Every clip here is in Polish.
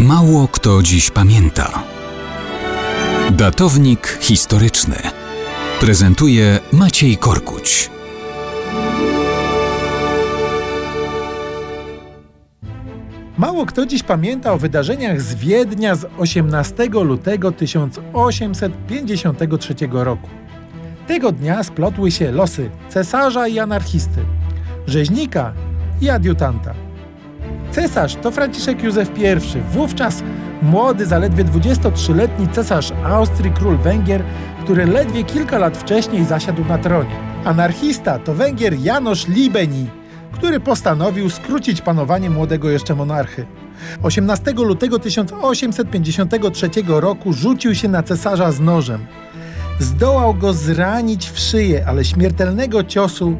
Mało kto dziś pamięta. Datownik historyczny prezentuje Maciej Korkuć. Mało kto dziś pamięta o wydarzeniach z Wiednia z 18 lutego 1853 roku. Tego dnia splotły się losy cesarza i anarchisty, rzeźnika i adiutanta. Cesarz to Franciszek Józef I, wówczas młody, zaledwie 23-letni cesarz Austrii, król Węgier, który ledwie kilka lat wcześniej zasiadł na tronie. Anarchista to Węgier Janosz Libeni, który postanowił skrócić panowanie młodego jeszcze monarchy. 18 lutego 1853 roku rzucił się na cesarza z nożem. Zdołał go zranić w szyję, ale śmiertelnego ciosu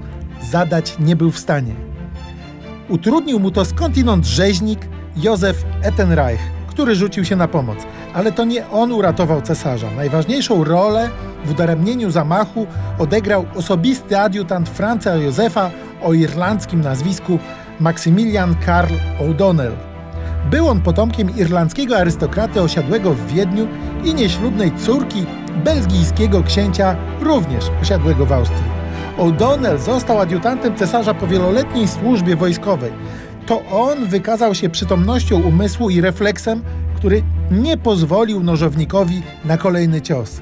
zadać nie był w stanie. Utrudnił mu to skądinąd rzeźnik Józef Ettenreich, który rzucił się na pomoc. Ale to nie on uratował cesarza. Najważniejszą rolę w udaremnieniu zamachu odegrał osobisty adiutant Franca Józefa o irlandzkim nazwisku Maximilian Karl O'Donnell. Był on potomkiem irlandzkiego arystokraty osiadłego w Wiedniu i nieślubnej córki belgijskiego księcia, również osiadłego w Austrii. O'Donnell został adiutantem cesarza po wieloletniej służbie wojskowej. To on wykazał się przytomnością umysłu i refleksem, który nie pozwolił nożownikowi na kolejny cios.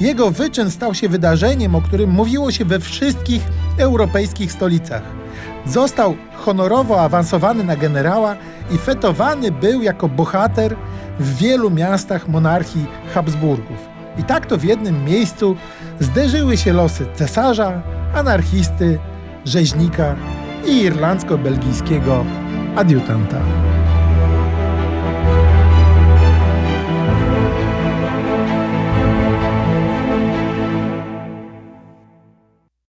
Jego wyczyn stał się wydarzeniem, o którym mówiło się we wszystkich europejskich stolicach. Został honorowo awansowany na generała i fetowany był jako bohater w wielu miastach monarchii Habsburgów. I tak to w jednym miejscu zderzyły się losy cesarza, anarchisty, rzeźnika i irlandzko-belgijskiego adiutanta.